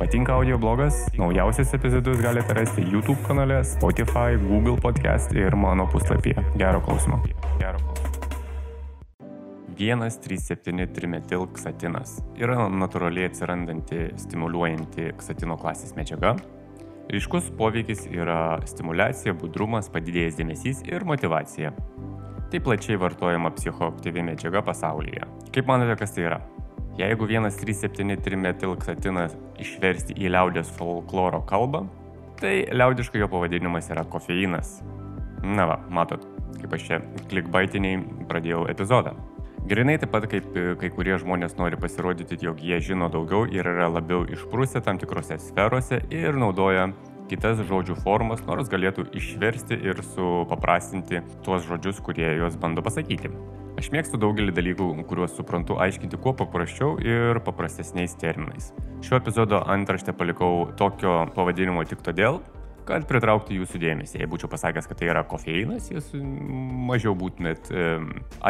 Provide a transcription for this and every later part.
Patinka audio blogas? Naujausias epizodus galite rasti YouTube kanale, Spotify, Google podcast ir mano puslapyje. Gero klausimo. Gero klausimo. 1,37 trimetilksatinas yra natūraliai atsirandanti stimuliuojanti ksatino klasės medžiaga. Ryškus poveikis yra stimulacija, budrumas, padidėjęs dėmesys ir motivacija. Tai plačiai vartojama psichoaktyvi medžiaga pasaulyje. Kaip manote, kas tai yra? Jeigu 1,373 metilksatinas išversti į liaudės folkloro kalbą, tai liaudiškai jo pavadinimas yra kofeinas. Na va, matot, kaip aš čia klikbaitiniai pradėjau epizodą. Grinai taip pat kaip kai kurie žmonės nori pasirodyti, jog jie žino daugiau ir yra labiau išprūsę tam tikrose sferose ir naudoja kitas žodžių formas, nors galėtų išversti ir supaprastinti tuos žodžius, kurie juos bando pasakyti. Aš mėgstu daugelį dalykų, kuriuos suprantu aiškinti kuo paprasčiau ir paprastesniais terminais. Šio epizodo antraštę palikau tokio pavadinimo tik todėl, kad pritraukti jūsų dėmesį. Jei būčiau pasakęs, kad tai yra kofeinas, jūs mažiau būtumėt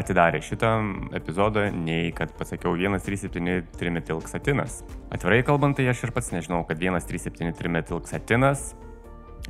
atidarę šitą epizodą, nei kad pasakiau 137 trimetilksatinas. Atvirai kalbant, tai aš ir pats nežinau, kad 137 trimetilksatinas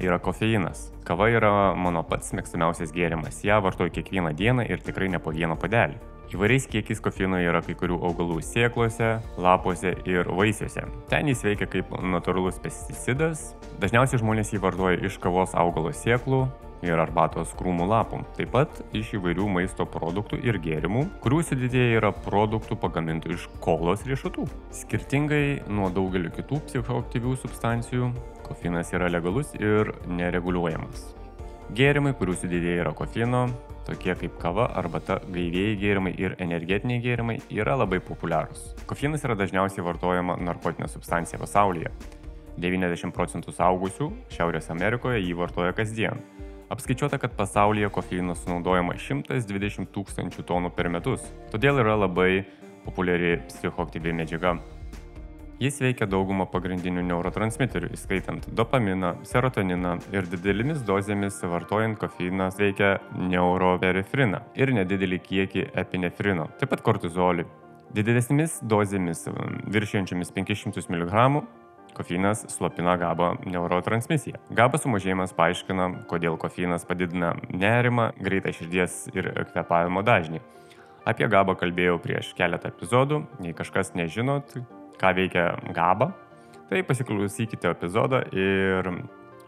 yra kofeinas. Kava yra mano pats mėgstamiausias gėrimas. Ja vartoju kiekvieną dieną ir tikrai ne po vieną padelį. Įvairiais kiekiais kofeino yra kai kurių augalų sėklose, lapuose ir vaisiuose. Ten jis veikia kaip natūralus pesticidas. Dažniausiai žmonės jį vartoja iš kavos augalo sėklų ir arbatos krūmų lapų. Taip pat iš įvairių maisto produktų ir gėrimų, kurių sudėtėje yra produktų pagamintų iš kolos riešutų. Skirtingai nuo daugelio kitų psichoaktyvių substancijų, kofeinas yra legalus ir nereguliuojamas. Gėrimai, kurių sudėtėje yra kofeino, tokie kaip kava, arbata, gaivėjai gėrimai ir energetiniai gėrimai yra labai populiarūs. Kofeinas yra dažniausiai vartojama narkotinė substancija pasaulyje. 90 procentų saugusių Šiaurės Amerikoje jį vartoja kasdien. Apskaičiuota, kad pasaulyje kofeino sunaudojama 120 tūkstančių tonų per metus, todėl yra labai populiari psichoaktyvi medžiaga. Jis veikia daugumą pagrindinių neurotransmiterių, įskaitant dopaminą, serotoniną ir didelėmis dozėmis vartojant kofeiną veikia neuroperifriną ir nedidelį kiekį epinefrino, taip pat kortizolį. Didelėsnėmis dozėmis viršijančiomis 500 mg kofeinas slopina GABA neurotransmisiją. GABA sumažėjimas paaiškina, kodėl kofeinas padidina nerimą, greitą širdies ir kvepavimo dažnį. Apie GABA kalbėjau prieš keletą epizodų, jei kažkas nežinot, ką veikia GABA, tai pasiklausykite epizodą ir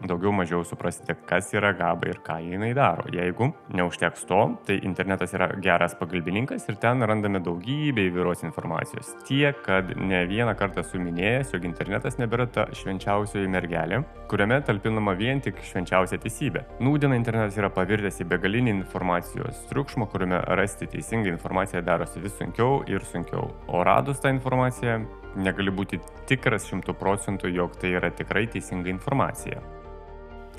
daugiau mažiau suprasite, kas yra GABA ir ką jinai daro. Jeigu neužteks to, tai internetas yra geras pagalbininkas ir ten randame daugybę įvairios informacijos. Tiek, kad ne vieną kartą esu minėjęs, jog internetas nebėra ta švenčiausioji mergelė, kuriame talpinama vien tik švenčiausia teisybė. Nūdieną internetas yra pavirtęs į begalinį informacijos triukšmą, kuriame rasti teisingą informaciją darosi vis sunkiau ir sunkiau. O radus tą informaciją, negali būti tikras šimtų procentų, jog tai yra tikrai teisinga informacija.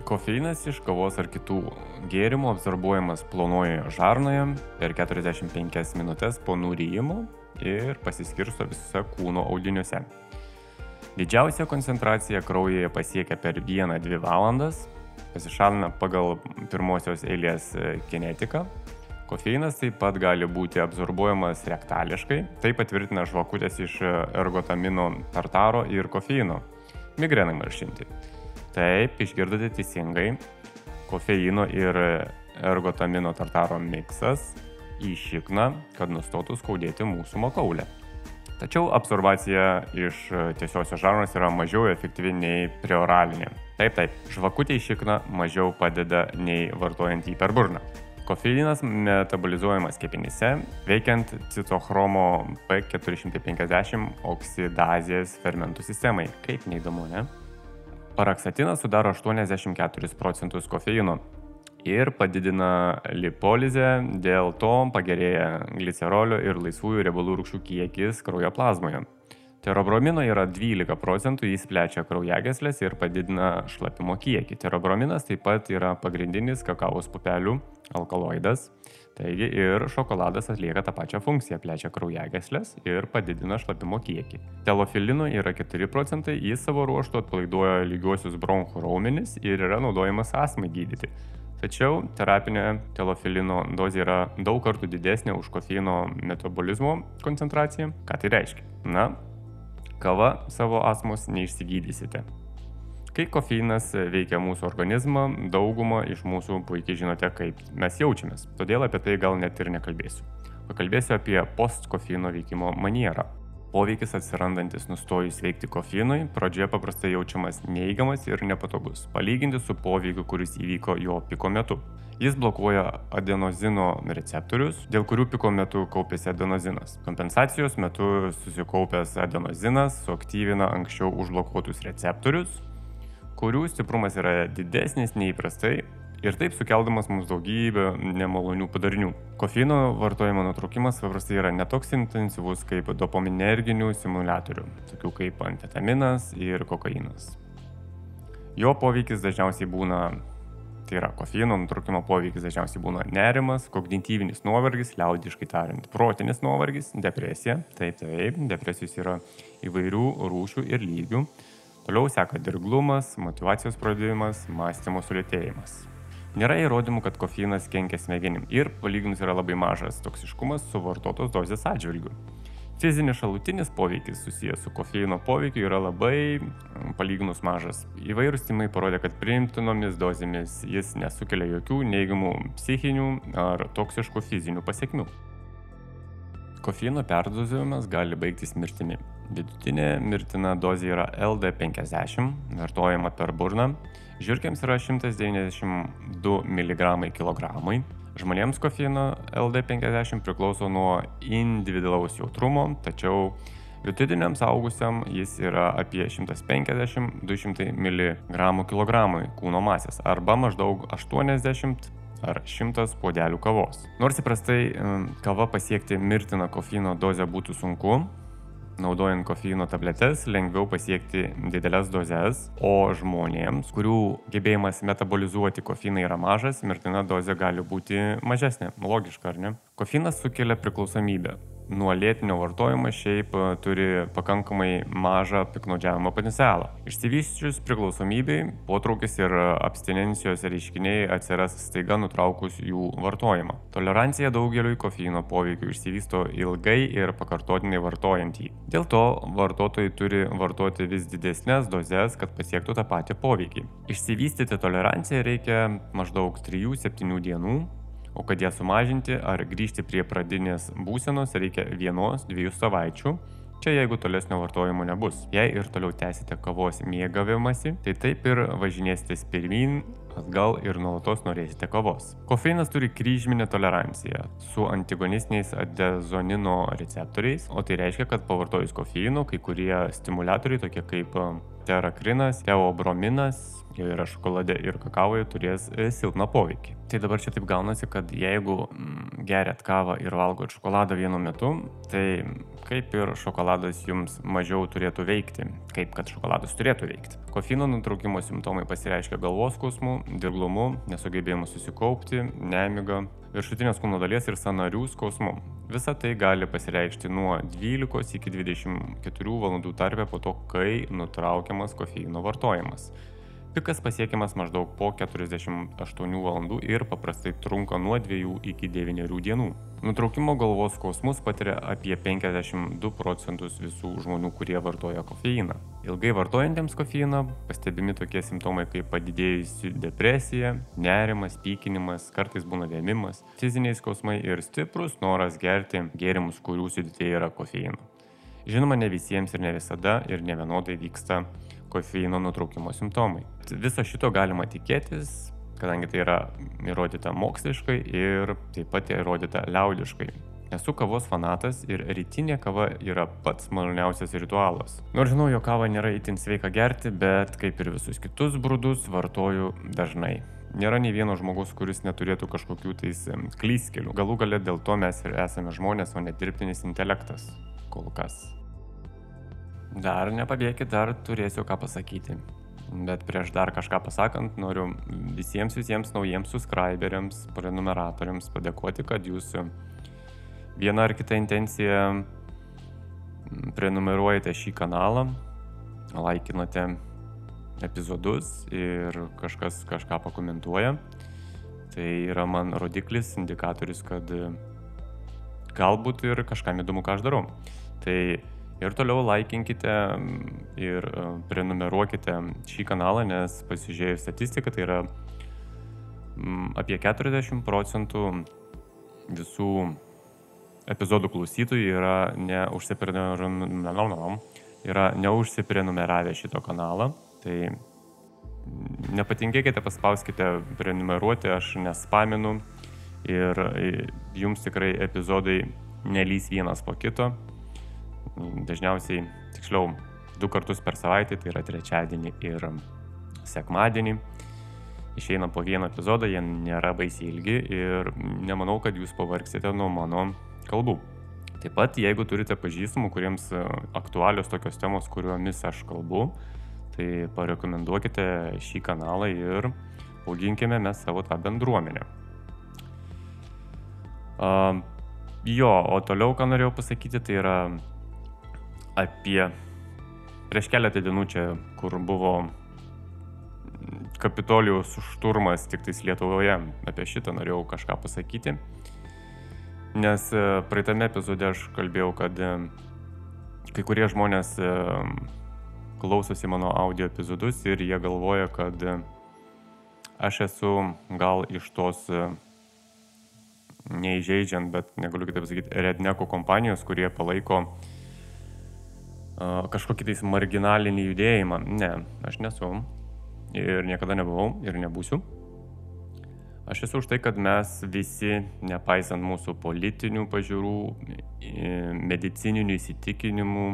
Kofeinas iš kavos ar kitų gėrimų absorbuojamas plonojoje žarnoje per 45 minutės po nuryjimo ir pasiskirsto visose kūno audiniuose. Didžiausia koncentracija kraujyje pasiekia per 1-2 valandas, pasišalina pagal pirmosios eilės kinetiką Kofeinas taip pat gali būti absorbuojamas rektališkai, tai patvirtina žvakutės iš ergotamino tartaro ir kofeino. Migrenai malšinti. Taip, išgirdote teisingai, kofeino ir ergotamino tartaro miksas į šikną, kad nustotų skaudėti mūsų makaulę. Tačiau absorbacija iš tiesiosios žarnos yra mažiau efektyvi nei preoralinė. Taip, taip, žvakutė į šikną mažiau padeda nei vartojant jį per burną. Kofeinas metabolizuojamas kepenyse, veikiant citochromo P450 oksidazės fermentų sistemai. Kaip neįdomu, ne? Paraksatinas sudaro 84 procentus kofeino ir padidina lipolizę, dėl to pagerėja glicerolio ir laisvųjų riebalų rūgščių kiekis kraujo plazmoje. Terobromino yra 12 procentų, jis plečia kraujageslės ir padidina šlapimo kiekį. Terobrominas taip pat yra pagrindinis kakavos pupelių alkaloidas, taigi ir šokoladas atlieka tą pačią funkciją, plečia kraujageslės ir padidina šlapimo kiekį. Telofilino yra 4 procentai, jis savo ruoštų atpalaiduoja lygiuosius bronchų raumenis ir yra naudojamas astmai gydyti. Tačiau terapinė telofilino dozė yra daug kartų didesnė už kofeino metabolizmo koncentraciją. Ką tai reiškia? Na, kava savo asmos neišsigydysite. Kai kofeinas veikia mūsų organizmą, daugumą iš mūsų puikiai žinote, kaip mes jaučiamės. Todėl apie tai gal net ir nekalbėsiu. Pakalbėsiu apie postkofeino veikimo manierą. Poveikis atsirandantis nustojus veikti kofeinui pradžioje paprastai jaučiamas neigiamas ir nepatogus, palyginti su poveikiu, kuris įvyko jo piko metu. Jis blokuoja adenozino receptorius, dėl kurių piko metu kaupėsi adenozinas. Kompensacijos metu susikaupęs adenozinas suaktyvina anksčiau užblokuotus receptorius, kurių stiprumas yra didesnis nei įprastai ir taip sukeldamas mums daugybę nemalonių padarinių. Kofeino vartojimo nutraukimas paprastai yra netoks intensyvus kaip dopaminerginių simulatorių, tokių kaip amfetaminas ir kokainas. Jo poveikis dažniausiai būna, tai yra kofeino nutraukimo poveikis dažniausiai būna nerimas, kognityvinis nuovargis, liaudiškai tariant, protinis nuovargis, depresija. Taip, taip, depresijos yra įvairių rūšių ir lygių. Toliau seka dirglumas, motivacijos pradimas, mąstymo sulėtėjimas. Nėra įrodymų, kad kofeinas kenkia smegenim ir palyginus yra labai mažas toksiškumas suvartotos dozės atžvilgių. Fizinis šalutinis poveikis susijęs su kofeino poveikiu yra labai mm, palyginus mažas. Įvairūs timai parodė, kad priimtinomis dozėmis jis nesukelia jokių neigiamų psichinių ar toksiškų fizinių pasiekmių. Kofeino perdozavimas gali baigtis mirtimi. Vidutinė mirtina dozė yra LD50, vartojama per burną Žiūrkėms yra 192 mg kg. Žmonėms kofeino LD50 priklauso nuo individualaus jautrumo, tačiau vidutiniam saugusiam jis yra apie 150-200 mg kg kūno masės arba maždaug 80 ar 100 puodelių kavos. Nors įprastai kava pasiekti mirtiną kofeino dozę būtų sunku, naudojant kofeino tabletes lengviau pasiekti didelės dozes, o žmonėms, kurių gebėjimas metabolizuoti kofeiną yra mažas, mirtina dozė gali būti mažesnė. Logiška, ar ne? Kofeinas sukelia priklausomybę nuo lėtinio vartojimo šiaip e, turi pakankamai mažą piknaudžiavimo potencialą. Išsivysčius priklausomybei, potraukis ir abstinencijos reiškiniai atsiras staiga nutraukus jų vartojimą. Tolerancija daugeliui kofeino poveikių išsivysto ilgai ir pakartotinai vartojant jį. Dėl to vartotojai turi vartoti vis didesnės dozes, kad pasiektų tą patį poveikį. Išsivystyti toleranciją reikia maždaug 3-7 dienų o kad ją sumažinti ar grįžti prie pradinės būsenos reikia vienos, dviejų savaičių. Čia jeigu tolesnio vartojimo nebus. Jei ir toliau tęsite kavos mėgavimąsi, tai taip ir važinėsite pirmin, atgal ir nuolatos norėsite kavos. Kofeinas turi kryžminę toleranciją su antagonistiniais adezonino receptoriais, o tai reiškia, kad pavartojus kofeino kai kurie stimuliatoriai tokie kaip terakrinas, teobrominas, yra šokolade ir kakavoje, turės e, silpną poveikį. Tai dabar čia taip gaunasi, kad jeigu mm, geriat kavą ir valgot šokoladą vienu metu, tai kaip ir šokoladas jums mažiau turėtų veikti, kaip kad šokoladas turėtų veikti. Kofino nutraukimo simptomai pasireiškia galvos skausmu, dirglumu, nesugebėjimu susikaupti, nemiga, viršutinės kūno dalies ir sanarių skausmu. Visa tai gali pasireikšti nuo 12 iki 24 valandų tarpę po to, kai nutraukiamas kofeino vartojimas. Pikas pasiekiamas maždaug po 48 valandų ir paprastai trunka nuo 2 iki 9 dienų. Nutraukimo galvos skausmus patiria apie 52 procentus visų žmonių, kurie vartoja kofeiną. Ilgai vartojantiems kofeiną pastebimi tokie simptomai kaip padidėjusi depresija, nerimas, pykinimas, kartais būna vėmimas, fiziniai skausmai ir stiprus noras gerti gėrimus, kurių sudėtėje yra kofeino. Žinoma, ne visiems ir ne visada ir ne vienodai vyksta kofeino nutraukimo simptomai. Viso šito galima tikėtis, kadangi tai yra įrodyta moksliškai ir taip pat įrodyta liaudiškai. Esu kavos fanatas ir rytinė kava yra pats maloniausias ritualas. Nors žinau, jo kava nėra itin sveika gerti, bet kaip ir visus kitus brūdus vartoju dažnai. Nėra nei vieno žmogus, kuris neturėtų kažkokių tais klyskelių. Galų galę dėl to mes ir esame žmonės, o ne dirbtinis intelektas. Kol kas. Dar nepabėkit, dar turėsiu ką pasakyti. Bet prieš dar kažką pasakant, noriu visiems visiems naujiems subscriberiams, prenumeratoriams padėkoti, kad jūs vieną ar kitą intenciją prenumeruojate šį kanalą, laikinate epizodus ir kažkas kažką pakomentuoja. Tai yra man rodiklis, indikatorius, kad galbūt ir kažkam įdomu, ką aš darau. Tai Ir toliau laikinkite ir e, prenumeruokite šį kanalą, nes pasižiūrėjus statistiką, tai yra apie 40 procentų visų epizodų klausytojų yra neužsiprenumeravę, yra neužsiprenumeravę šito kanalą. Tai nepatingėkite, paspauskite prenumeruoti, aš nespaminu ir jums tikrai epizodai nelys vienas po kito. Dažniausiai, tiksliau, du kartus per savaitę, tai yra trečiadienį ir sekmadienį. Išeina po vieną epizodą, jie nėra baisiai ilgi ir nemanau, kad jūs pavargsite nuo mano kalbų. Taip pat, jeigu turite pažįstamų, kuriems aktualios tokios temos, kuriomis aš kalbu, tai parekomenduokite šį kanalą ir auginkime mes savo tą bendruomenę. Uh, jo, o toliau, ką norėjau pasakyti, tai yra apie prieš keletą dienų čia, kur buvo Kapitolijos šturmas tik tais Lietuvoje, apie šitą norėjau kažką pasakyti. Nes praeitame epizode aš kalbėjau, kad kai kurie žmonės klausosi mano audio epizodus ir jie galvoja, kad aš esu gal iš tos neįžeidžiant, bet negaliu kitaip pasakyti, redneko kompanijos, kurie palaiko uh, kažkokį tais marginalinį judėjimą. Ne, aš nesu ir niekada nebuvau ir nebūsiu. Aš esu už tai, kad mes visi, nepaisant mūsų politinių pažiūrų, medicininių įsitikinimų,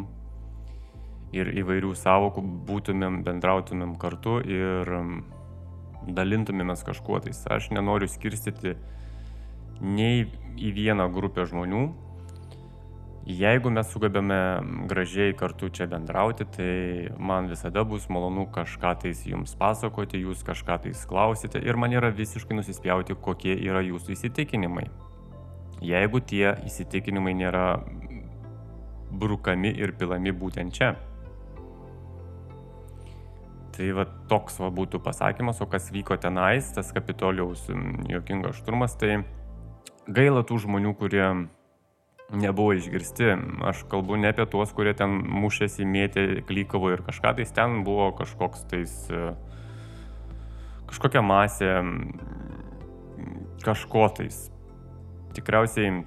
ir įvairių savokų būtumėm, bendrautumėm kartu ir um, dalintumėmės kažkuo tais. Aš nenoriu skirstyti nei į vieną grupę žmonių. Jeigu mes sugebame gražiai kartu čia bendrauti, tai man visada bus malonu kažką tais jums pasakoti, jūs kažką tais klausite ir man yra visiškai nusispjauti, kokie yra jūsų įsitikinimai. Jeigu tie įsitikinimai nėra brukami ir pilami būtent čia, Tai va toks va būtų pasakymas, o kas vyko tenais, tas Kapitolijaus jokingas šturmas, tai gaila tų žmonių, kurie nebuvo išgirsti. Aš kalbu ne apie tuos, kurie ten mušėsi, mėtė, klykavo ir kažką, tai ten buvo kažkoks tais, e, kažkokia masė, kažko tais. Tikriausiai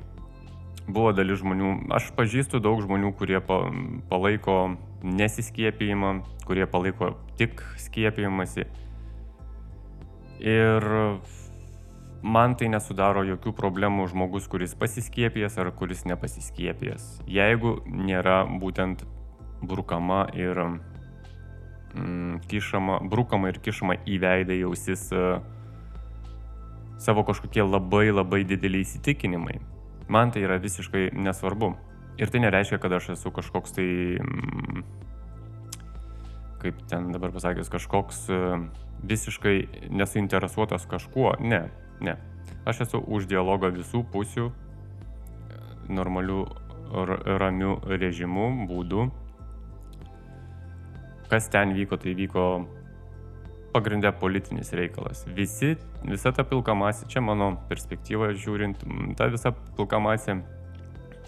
buvo dalis žmonių, aš pažįstu daug žmonių, kurie palaiko nesiskiepijimą, kurie palaiko tik skiepijimąsi. Ir man tai nesudaro jokių problemų žmogus, kuris pasiskiepijęs ar kuris nepasiskiepijęs. Jeigu nėra būtent brukama ir mm, kišama, brukama ir kišama į veidą jausis uh, savo kažkokie labai labai dideli įsitikinimai. Man tai yra visiškai nesvarbu. Ir tai nereiškia, kad aš esu kažkoks tai, mm, kaip ten dabar pasakęs, kažkoks e, visiškai nesuinteresuotas kažkuo. Ne, ne. Aš esu už dialogą visų pusių, normalių, ramių režimų, būdų. Kas ten vyko, tai vyko pagrindė politinis reikalas. Visi, visa ta pilkamasė, čia mano perspektyva žiūrint, ta visa pilkamasė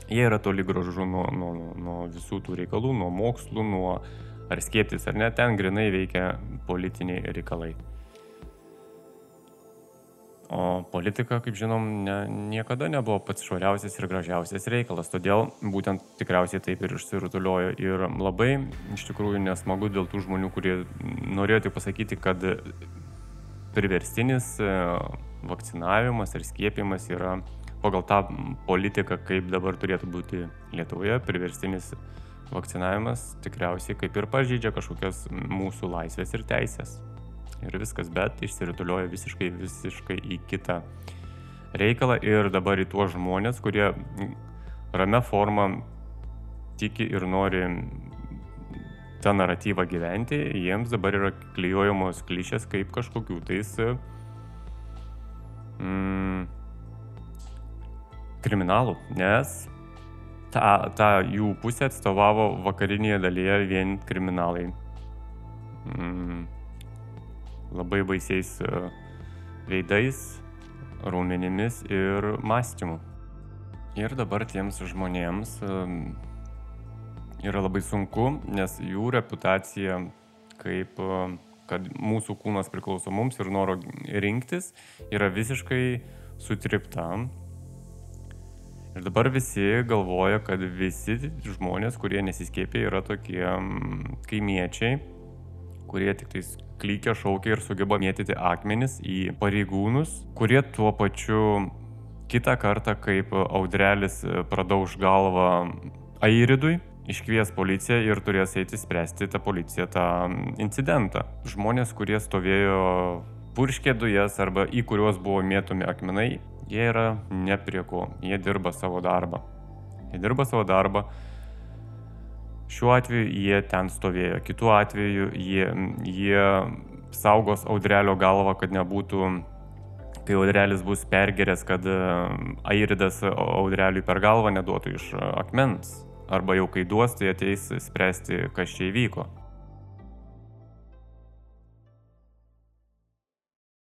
Jie yra toli gražu nuo, nuo, nuo visų tų reikalų, nuo mokslų, nuo ar skieptis ar ne, ten grinai veikia politiniai reikalai. O politika, kaip žinom, ne, niekada nebuvo pats švariausias ir gražiausias reikalas, todėl būtent tikriausiai taip ir išsirutuliojo. Ir labai iš tikrųjų nesmagu dėl tų žmonių, kurie norėjo tik pasakyti, kad priverstinis e, vakcinavimas ir skiepimas yra pagal tą politiką, kaip dabar turėtų būti Lietuvoje, priverstinis vakcinavimas tikriausiai kaip ir pažydžia kažkokias mūsų laisvės ir teisės. Ir viskas, bet išsiritulioja visiškai, visiškai į kitą reikalą ir dabar į tuos žmonės, kurie ramia forma tiki ir nori tą naratyvą gyventi, jiems dabar yra klyjojamos klišės kaip kažkokių tais mm, kriminalų, nes tą, tą jų pusę atstovavo vakarinėje dalyje vien kriminalai. Mm, labai baisiais e, veidais, raumenimis ir mąstymu. Ir dabar tiems žmonėms, e, yra labai sunku, nes jų reputacija kaip kad mūsų kūnas priklauso mums ir noro rinktis yra visiškai sutripta. Ir dabar visi galvoja, kad visi žmonės, kurie nesiskėpė, yra tokie kaimiečiai, kurie tik tais klykia, šaukia ir sugeba mėtyti akmenis į pareigūnus, kurie tuo pačiu kitą kartą, kaip audrelis pradauž galvą Airidui, iškvies policiją ir turės eiti spręsti tą policiją tą incidentą. Žmonės, kurie stovėjo purškė dujas arba į kuriuos buvo mėtomi akmenai, jie yra ne prie ko, jie dirba savo darbą. Jie dirba savo darbą. Šiuo atveju jie ten stovėjo, kitu atveju jie, jie saugos audrelio galvą, kad nebūtų, kai audrelis bus pergeręs, kad airidas audreliui per galvą neduotų iš akmens arba jau kai duos, tai ateis spręsti, kas čia įvyko.